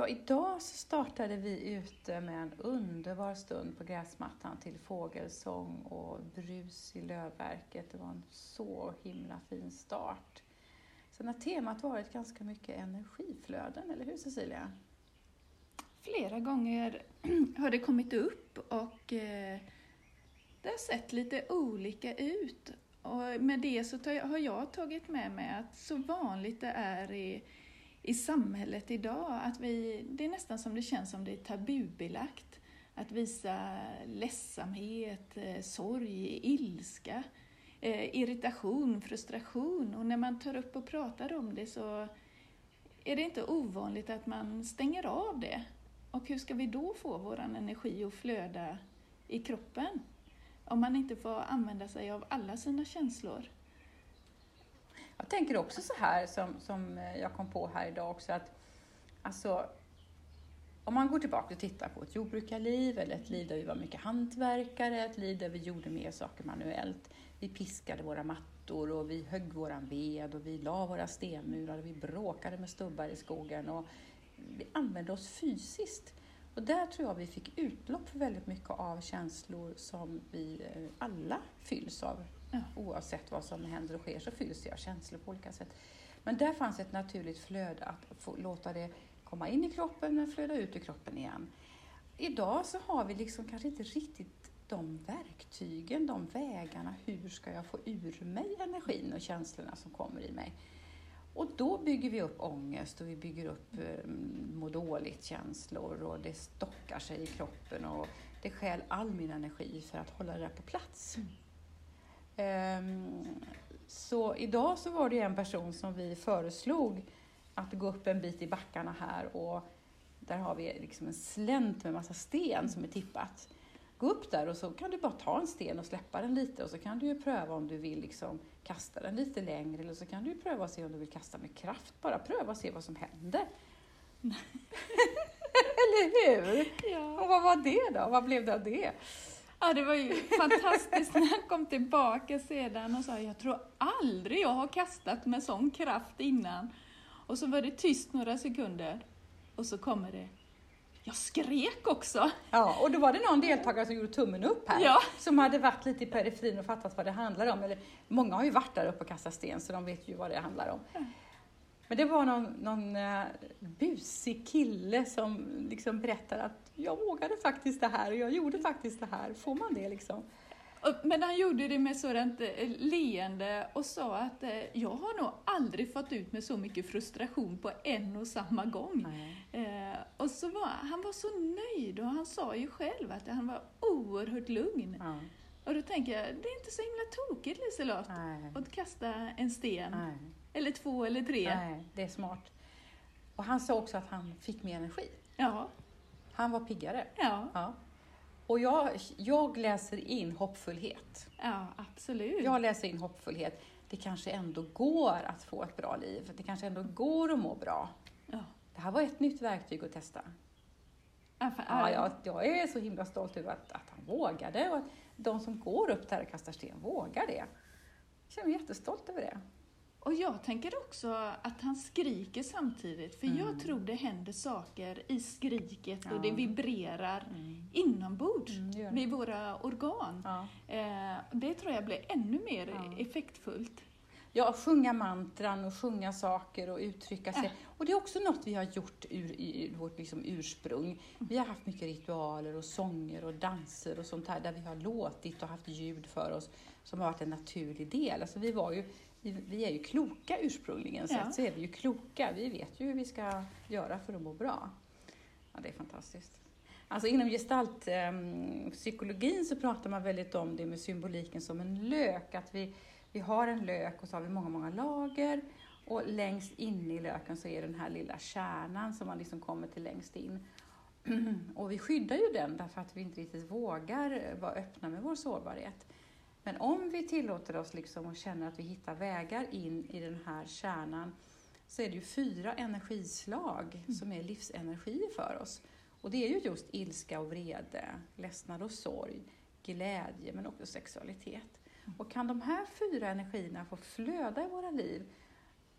Ja, idag så startade vi ute med en underbar stund på gräsmattan till fågelsång och brus i lövverket. Det var en så himla fin start. Sen har temat varit ganska mycket energiflöden, eller hur Cecilia? Flera gånger har det kommit upp och eh, det har sett lite olika ut. Och med det så har jag tagit med mig att så vanligt det är i, i samhället idag, att vi, det är nästan som det känns som det är tabubelagt att visa ledsamhet, eh, sorg, ilska, eh, irritation, frustration. Och när man tar upp och pratar om det så är det inte ovanligt att man stänger av det. Och hur ska vi då få vår energi att flöda i kroppen? Om man inte får använda sig av alla sina känslor. Jag tänker också så här som, som eh, jag kom på här idag också att alltså, om man går tillbaka och tittar på ett jordbrukarliv eller ett liv där vi var mycket hantverkare, ett liv där vi gjorde mer saker manuellt. Vi piskade våra mattor och vi högg våran ved och vi la våra stenmurar och vi bråkade med stubbar i skogen och vi använde oss fysiskt. Och där tror jag vi fick utlopp för väldigt mycket av känslor som vi eh, alla fylls av. Ja. Oavsett vad som händer och sker så fylls jag av känslor på olika sätt. Men där fanns ett naturligt flöde att få låta det komma in i kroppen men flöda ut ur kroppen igen. Idag så har vi liksom kanske inte riktigt de verktygen, de vägarna. Hur ska jag få ur mig energin och känslorna som kommer i mig? Och då bygger vi upp ångest och vi bygger upp eh, må dåligt-känslor och det stockar sig i kroppen och det skäl all min energi för att hålla det där på plats. Mm. Um, så idag så var det en person som vi föreslog att gå upp en bit i backarna här och där har vi liksom en slänt med massa sten som är tippat. Gå upp där och så kan du bara ta en sten och släppa den lite och så kan du ju pröva om du vill liksom kasta den lite längre eller så kan du pröva och se om du vill kasta med kraft. Bara pröva och se vad som händer. eller hur? Ja. Och vad var det då? Vad blev det av det? Ja, det var ju fantastiskt när han kom tillbaka sedan och sa jag tror aldrig jag har kastat med sån kraft innan. Och så var det tyst några sekunder och så kommer det jag skrek också. Ja, och då var det någon deltagare som gjorde tummen upp här, ja. som hade varit lite i periferin och fattat vad det handlar om. Eller, många har ju varit där uppe och kastat sten, så de vet ju vad det handlar om. Men det var någon, någon uh, busig kille som liksom berättade att jag vågade faktiskt det här och jag gjorde faktiskt det här. Får man det liksom? Men han gjorde det med sådant eh, leende och sa att eh, jag har nog aldrig fått ut med så mycket frustration på en och samma gång. Eh, och så var, han var så nöjd och han sa ju själv att han var oerhört lugn. Ja. Och då tänker jag, det är inte så himla tokigt Liselott, att kasta en sten. Nej. Eller två eller tre. Nej, det är smart. Och han sa också att han fick mer energi. Ja. Han var piggare. Ja. ja. Och jag, jag läser in hoppfullhet. Ja, absolut. Jag läser in hoppfullhet. Det kanske ändå går att få ett bra liv. Det kanske ändå går att må bra. Ja. Det här var ett nytt verktyg att testa. Ja, jag, jag är så himla stolt över att, att han vågade och att de som går upp där och kastar sten vågar det. Jag känner mig jättestolt över det. Och jag tänker också att han skriker samtidigt, för mm. jag tror det händer saker i skriket ja. och det vibrerar mm. inombords mm, vid våra organ. Ja. Eh, det tror jag blir ännu mer ja. effektfullt. Ja, sjunga mantran och sjunga saker och uttrycka sig. Och det är också något vi har gjort ur, i vårt liksom ursprung. Vi har haft mycket ritualer och sånger och danser och sånt här där vi har låtit och haft ljud för oss som har varit en naturlig del. Alltså vi var ju vi, är ju kloka ursprungligen sett, ja. så är vi ju kloka. Vi vet ju hur vi ska göra för att må bra. Ja, det är fantastiskt. Alltså inom gestaltpsykologin så pratar man väldigt om det med symboliken som en lök, att vi, vi har en lök och så har vi många, många lager och längst in i löken så är den här lilla kärnan som man liksom kommer till längst in. Och vi skyddar ju den därför att vi inte riktigt vågar vara öppna med vår sårbarhet. Men om vi tillåter oss liksom och känner att vi hittar vägar in i den här kärnan så är det ju fyra energislag mm. som är livsenergier för oss. Och det är ju just ilska och vrede, ledsnad och sorg, glädje men också sexualitet. Mm. Och kan de här fyra energierna få flöda i våra liv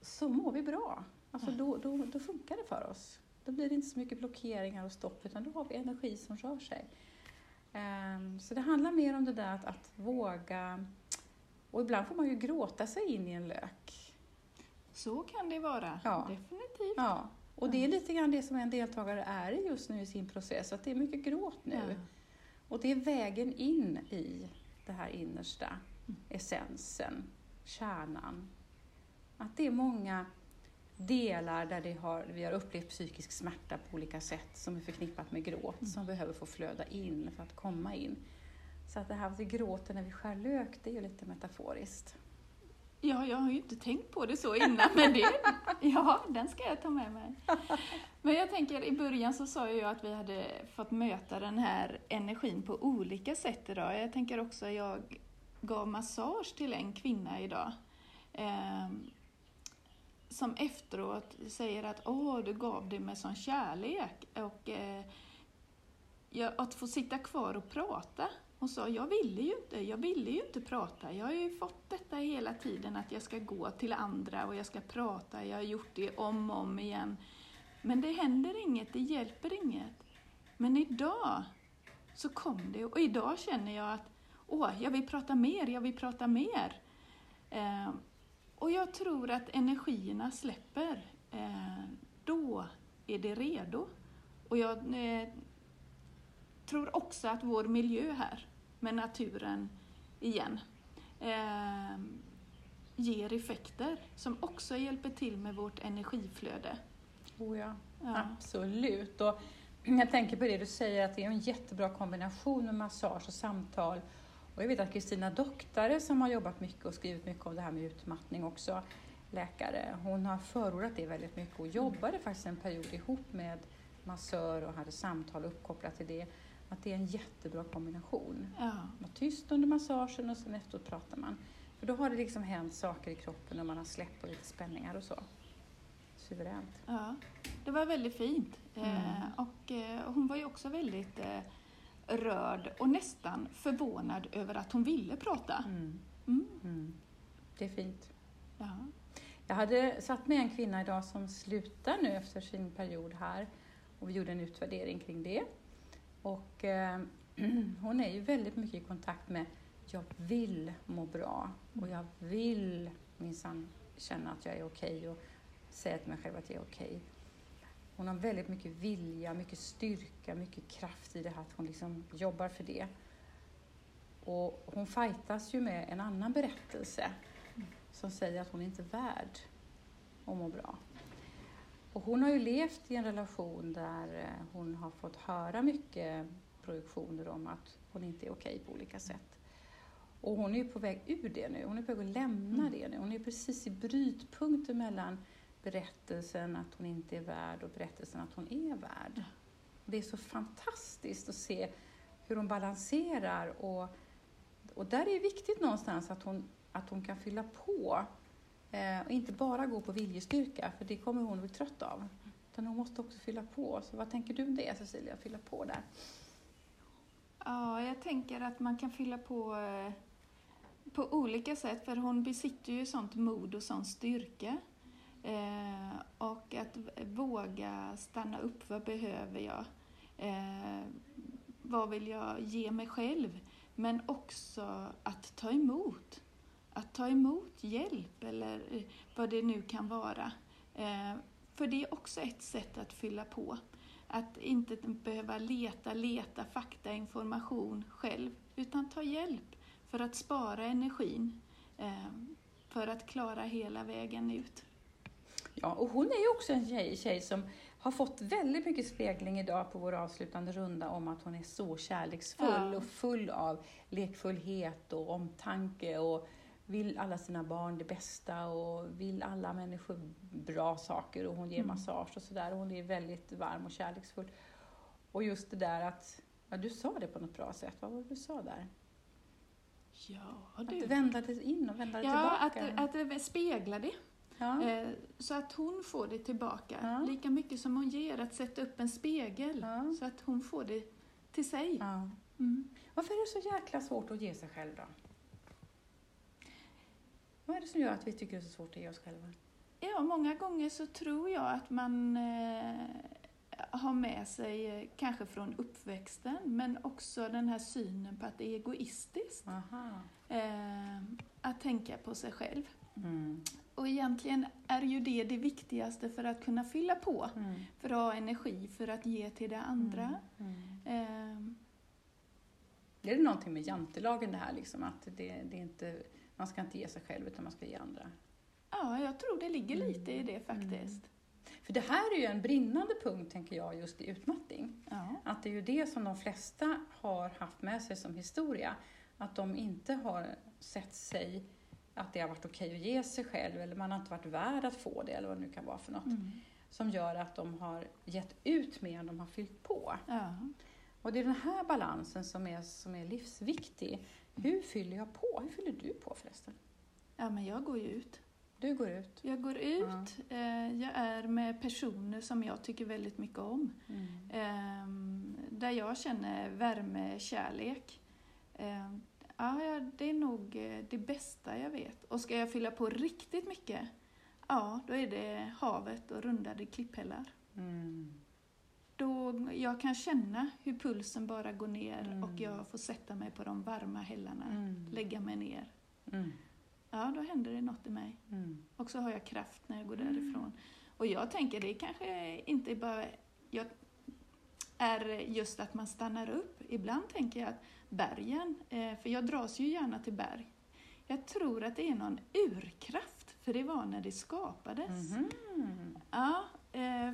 så mår vi bra. Alltså då, då, då funkar det för oss. Då blir det inte så mycket blockeringar och stopp utan då har vi energi som rör sig. Ehm, så det handlar mer om det där att, att våga och ibland får man ju gråta sig in i en lök. Så kan det vara, Ja. definitivt. Ja, och det är lite grann det som en deltagare är i just nu i sin process, att det är mycket gråt nu. Ja. Och det är vägen in i det här innersta, essensen, kärnan. Att det är många delar där det har, vi har upplevt psykisk smärta på olika sätt som är förknippat med gråt, Mm. som behöver få flöda in för att komma in. Så att det här vi gråter när vi skär lök, det är ju lite metaforiskt. Ja, jag har ju inte tänkt på det så innan, men det, ja, den ska jag ta med mig. Men jag tänker, i början så sa jag att vi hade fått möta den här energin på olika sätt idag. Jag tänker också, jag gav massage till en kvinna idag. ehm, som efteråt säger att åh, du gav det med sån kärlek. Och eh, att få sitta kvar och prata. Hon sa, jag ville ju inte, jag ville ju inte prata. Jag har ju fått detta hela tiden att jag ska gå till andra och jag ska prata. Jag har gjort det om och om igen. Men det händer inget, det hjälper inget. Men idag så kom det och idag känner jag att åh, jag vill prata mer, jag vill prata mer. Eh, och jag tror att energierna släpper. Eh, då är det redo. Och jag eh, tror också att vår miljö här, med naturen igen, eh, ger effekter som också hjälper till med vårt energiflöde. Oh ja. Ja. Absolut. Och jag tänker på det du säger att det är en jättebra kombination med massage och samtal. Och jag vet att Kristina Doktare som har jobbat mycket och skrivit mycket om det här med utmattning också, läkare, hon har förordat det väldigt mycket och jobbade faktiskt en period ihop med massör och hade samtal uppkopplat till det. Att det är en jättebra kombination. Ja. Var tyst under massagen och sen efteråt pratar man. För då har det liksom hänt saker i kroppen och man har släppt på lite spänningar och så. Suveränt. Ja, det var väldigt fint. Eh, Mm. och eh, hon var ju också väldigt eh, rörd och nästan förvånad över att hon ville prata. Mm. Mm. Mm. Det är fint. Ja. Jag hade satt med en kvinna idag som slutar nu efter sin period här och vi gjorde en utvärdering kring det. Och eh, hon är ju väldigt mycket i kontakt med jag vill må bra och jag vill minsann känna att jag är okej och säga till mig själv att jag är okej. Hon har väldigt mycket vilja, mycket styrka, mycket kraft i det här att hon liksom jobbar för det. Och hon fightas ju med en annan berättelse som säger att hon inte är värd att må bra. Och hon har ju levt i en relation där eh, hon har fått höra mycket projektioner om att hon inte är okej på olika sätt. Och hon är ju på väg ur det nu, hon är på väg att lämna Mm. det nu. Hon är precis i brytpunkten mellan berättelsen att hon inte är värd och berättelsen att hon är värd. Det är så fantastiskt att se hur hon balanserar och, och där är det viktigt någonstans att hon, att hon kan fylla på eh, och inte bara gå på viljestyrka för det kommer hon bli trött av. Utan hon måste också fylla på. Så vad tänker du om det Cecilia, fylla på där? ja, jag tänker att man kan fylla på eh, på olika sätt för hon besitter ju sånt mod och sån styrka. Eh, och att våga stanna upp, vad behöver jag? Eh, vad vill jag ge mig själv? Men också att ta emot. Att ta emot hjälp eller eh, vad det nu kan vara. Eh, för det är också ett sätt att fylla på. Att inte behöva leta, leta fakta, information själv, utan ta hjälp för att spara energin, eh, för att klara hela vägen ut. Ja, och hon är ju också en tjej, tjej som har fått väldigt mycket spegling idag på vår avslutande runda om att hon är så kärleksfull Ja. och full av lekfullhet och omtanke och vill alla sina barn det bästa och vill alla människor bra saker och hon ger Mm. massage och sådär. Hon är väldigt varm och kärleksfull. Och just det där att, ja du sa det på något bra sätt, vad var det du sa där? Ja, Att du. vända det in och vända det Ja, att, tillbaka. att det speglar det. Ja. Eh, Så att hon får det tillbaka, Ja. lika mycket som hon ger. Att sätta upp en spegel, Ja. så att hon får det till sig. Mm. Varför är det så jäkla svårt att ge sig själv då? Vad är det som gör att vi tycker det är så svårt att ge oss själva? Ja, många gånger så tror jag att man eh, har med sig, eh, kanske från uppväxten, men också den här synen på att det är egoistiskt eh, att tänka på sig själv. Mm. Och egentligen är ju det det viktigaste för att kunna fylla på, Mm. för att ha energi för att ge till det andra. Mm. Eh, Är det någonting med jantelagen det här liksom, att det, det är inte, man ska inte ge sig själv utan man ska ge andra? ja, jag tror det ligger Mm. lite i det faktiskt. För det här är ju en brinnande punkt, tänker jag, just i utmattning. Ja. Att det är ju det som de flesta har haft med sig som historia. Att de inte har sett sig att det har varit okej att ge sig själv eller man har inte varit värd att få det eller vad det nu kan vara för något. Mm. Som gör att de har gett ut mer än de har fyllt på. Ja. Och det är den här balansen som är, som är livsviktig. Hur fyller jag på? Hur fyller du på förresten? ja, men jag går ju ut. Du går ut. Jag går ut, eh, jag är med personer som jag tycker väldigt mycket om. Ehm, där jag känner värme, kärlek. Ja, ja, det är nog eh, det bästa jag vet. Och ska jag fylla på riktigt mycket, ja, då är det havet och rundade klipphällar. Mm. Då jag kan känna hur pulsen bara går ner Mm. och jag får sätta mig på de varma hällarna, Mm. lägga mig ner. Mm. Ja, då händer det något i mig. Mm. Och så har jag kraft när jag går Mm. därifrån. Och jag tänker, det kanske inte bara jag, är just att man stannar upp. Ibland tänker jag att bergen, eh, för jag dras ju gärna till berg. Jag tror att det är någon urkraft, för det var när det skapades. Mhm. Ja, eh,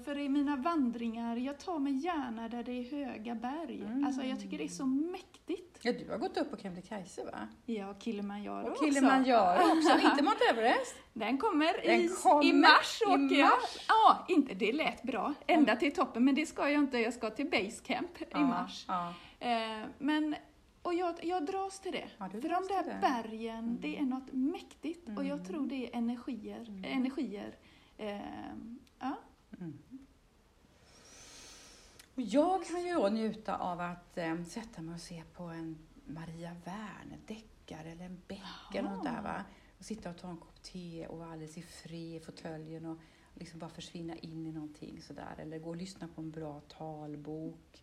för i mina vandringar, jag tar mig gärna där det är höga berg. Mm. Alltså jag tycker det är så mäktigt. Ja, du har gått upp på Kebnekaise va? Ja, Kilimanjaro Och också. Kilimanjaro också, inte Mount Everest. Den kommer, Den i, kommer i mars i åker jag. mars. Ja, inte, det lät bra. Ända till toppen, men det ska jag inte. Jag ska till Basecamp i Ja, mars. Ja. Eh, men, och jag, jag dras till det. Ja, För de där det. bergen, Mm. det är något mäktigt. Och jag Mm. tror det är energier. Mm. energier. Eh, ja. Mm. Och jag kan ju då njuta av att eh, sätta mig och se på en Maria Wern, en deckare eller en Beck eller något där va. Och sitta och ta en kopp te och vara alldeles i fred i fåtöljen och liksom bara försvinna in i någonting sådär. Eller gå och lyssna på en bra talbok.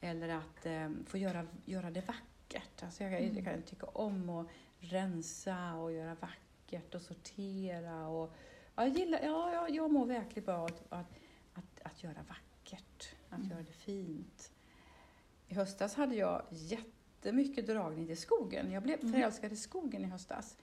Eller att eh, få göra, göra det vackert. Alltså jag, Mm. jag kan tycka om att rensa och göra vackert och sortera. Och, jag, gillar, ja, jag, jag mår verkligen bra att, att, att, att göra vackert, att Mm. göra det fint. I höstas hade jag jättemycket dragning till skogen. Jag blev Mm. förälskad i skogen i höstas.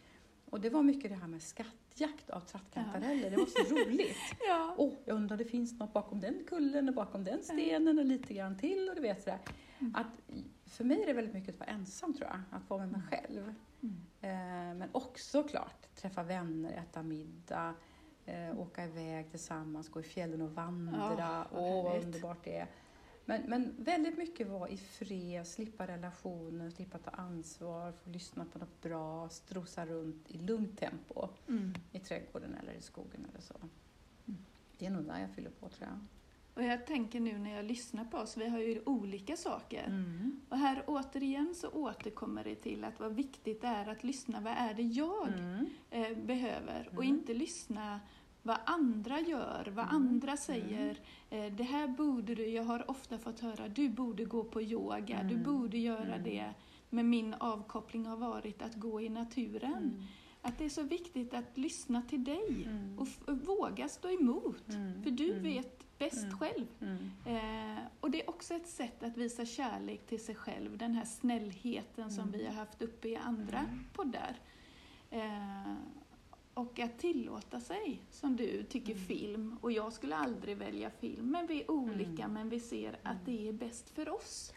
Och det var mycket det här med skattjakt av trattkantareller. Det var så roligt. ja. Åh, jag undrar det finns något bakom den kullen och bakom den stenen och lite grann till och du vet sådär. Mm. Att, för mig är det väldigt mycket att vara ensam tror jag, att vara med mig själv. Mm. Eh, men också klart träffa vänner, äta middag, eh, åka iväg tillsammans, gå i fjällen och vandra. Åh, vad härligt. underbart det är. Men, men väldigt mycket vara i fred, slippa relationer, slippa ta ansvar, få lyssna på något bra, strosa runt i lugnt tempo Mm. i trädgården eller i skogen eller så. Mm. Det är nog där jag fyller på tror jag. Och jag tänker nu när jag lyssnar på oss, vi har ju olika saker. Mm. Och här återigen så återkommer det till att vad viktigt det är att lyssna, vad är det jag Mm. eh, behöver? Och Mm. inte lyssna vad andra gör, vad Mm. andra säger. Eh, det här borde du, jag har ofta fått höra, du borde gå på yoga, du Mm. borde göra Mm. det. Men min avkoppling har varit att gå i naturen. Mm. Att det är så viktigt att lyssna till dig Mm. och f- våga stå emot. Mm. För du Mm. vet bäst Mm. själv. Mm. Eh, och det är också ett sätt att visa kärlek till sig själv, den här snällheten som Mm. vi har haft uppe i andra Mm. poddar. Eh, och att tillåta sig, som du tycker Mm. film, och jag skulle aldrig välja film, men vi är olika, Mm. men vi ser att det är bäst för oss.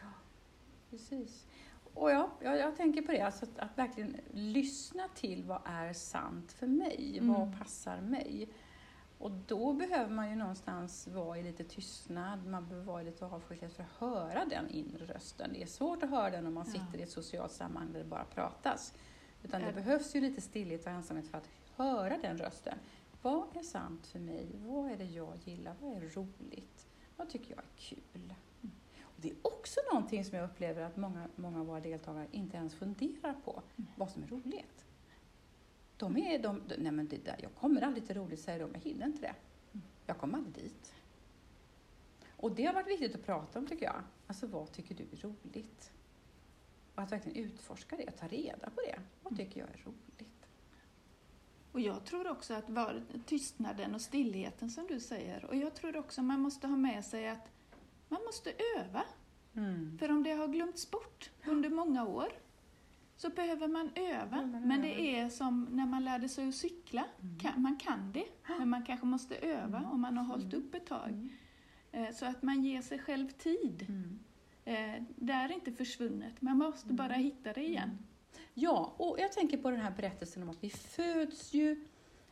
Precis. Och ja, jag, jag tänker på det, alltså att, att verkligen lyssna till vad är sant för mig, vad passar mig. Och då behöver man ju någonstans vara i lite tystnad, man behöver vara i lite avskildhet för att höra den inre rösten. Det är svårt att höra den om man Ja. sitter i ett socialt sammanhang där det bara pratas. Utan det Ja. behövs ju lite stillhet och ensamhet för att höra den rösten. Vad är sant för mig? Vad är det jag gillar? Vad är roligt? Vad tycker jag är kul? Och det är också någonting som jag upplever att många, många av våra deltagare inte ens funderar på, Mm. vad som är roligt. De är, de, nej men det där, jag kommer aldrig till roligt, säger de, jag hinner inte det. Mm. Jag kommer aldrig dit. Och det har varit viktigt att prata om tycker jag. Alltså vad tycker du är roligt? Och att verkligen utforska det, ta reda på det. Vad tycker jag är roligt? Och jag tror också att var, tystnaden och stillheten som du säger, och jag tror också man måste ha med sig att man måste öva. Mm. För om det har glömts bort under många år så behöver man öva. Man men det är som när man lärde sig att cykla. Mm. Man kan det, men man kanske måste öva Mm. om man har hållit Mm. upp ett tag. Mm. Eh, Så att man ger sig själv tid. Mm. Eh, Det är inte försvunnet, man måste Mm. bara hitta det igen. Ja, och jag tänker på den här berättelsen om att vi föds ju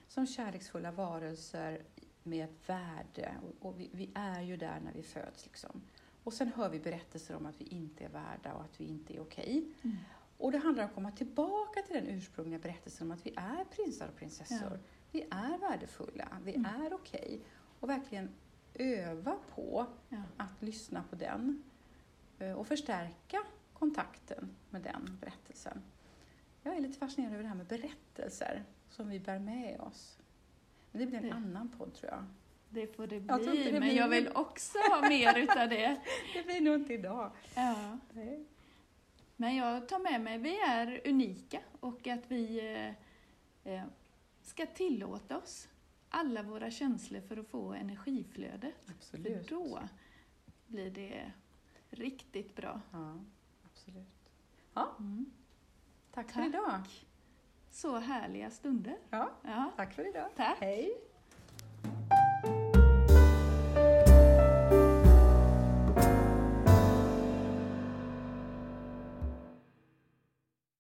som kärleksfulla varelser med ett värde och, vi, vi är ju där när vi föds. Liksom. Och sen hör vi berättelser om att vi inte är värda och att vi inte är okej. Mm. Och det handlar om att komma tillbaka till den ursprungliga berättelsen om att vi är prinsar och prinsessor. Ja. Vi är värdefulla, vi Mm. är okej. Och verkligen öva på Ja. att lyssna på den eh, och förstärka kontakten med den berättelsen. Jag är lite fascinerad över det här med berättelser som vi bär med oss. Men det blir en Det- annan podd tror jag. Det får det Jag bli, det men blir- jag vill också ha mer utav det. Det blir nog inte idag. Ja. Men jag tar med mig, vi är unika och att vi eh, eh, ska tillåta oss alla våra känslor för att få energiflödet. För Absolut. då blir det riktigt bra. Ja, absolut. Ja, Mm. tack för Tack. idag. Så härliga stunder. Ja, Ja, tack för idag. tack. Hej.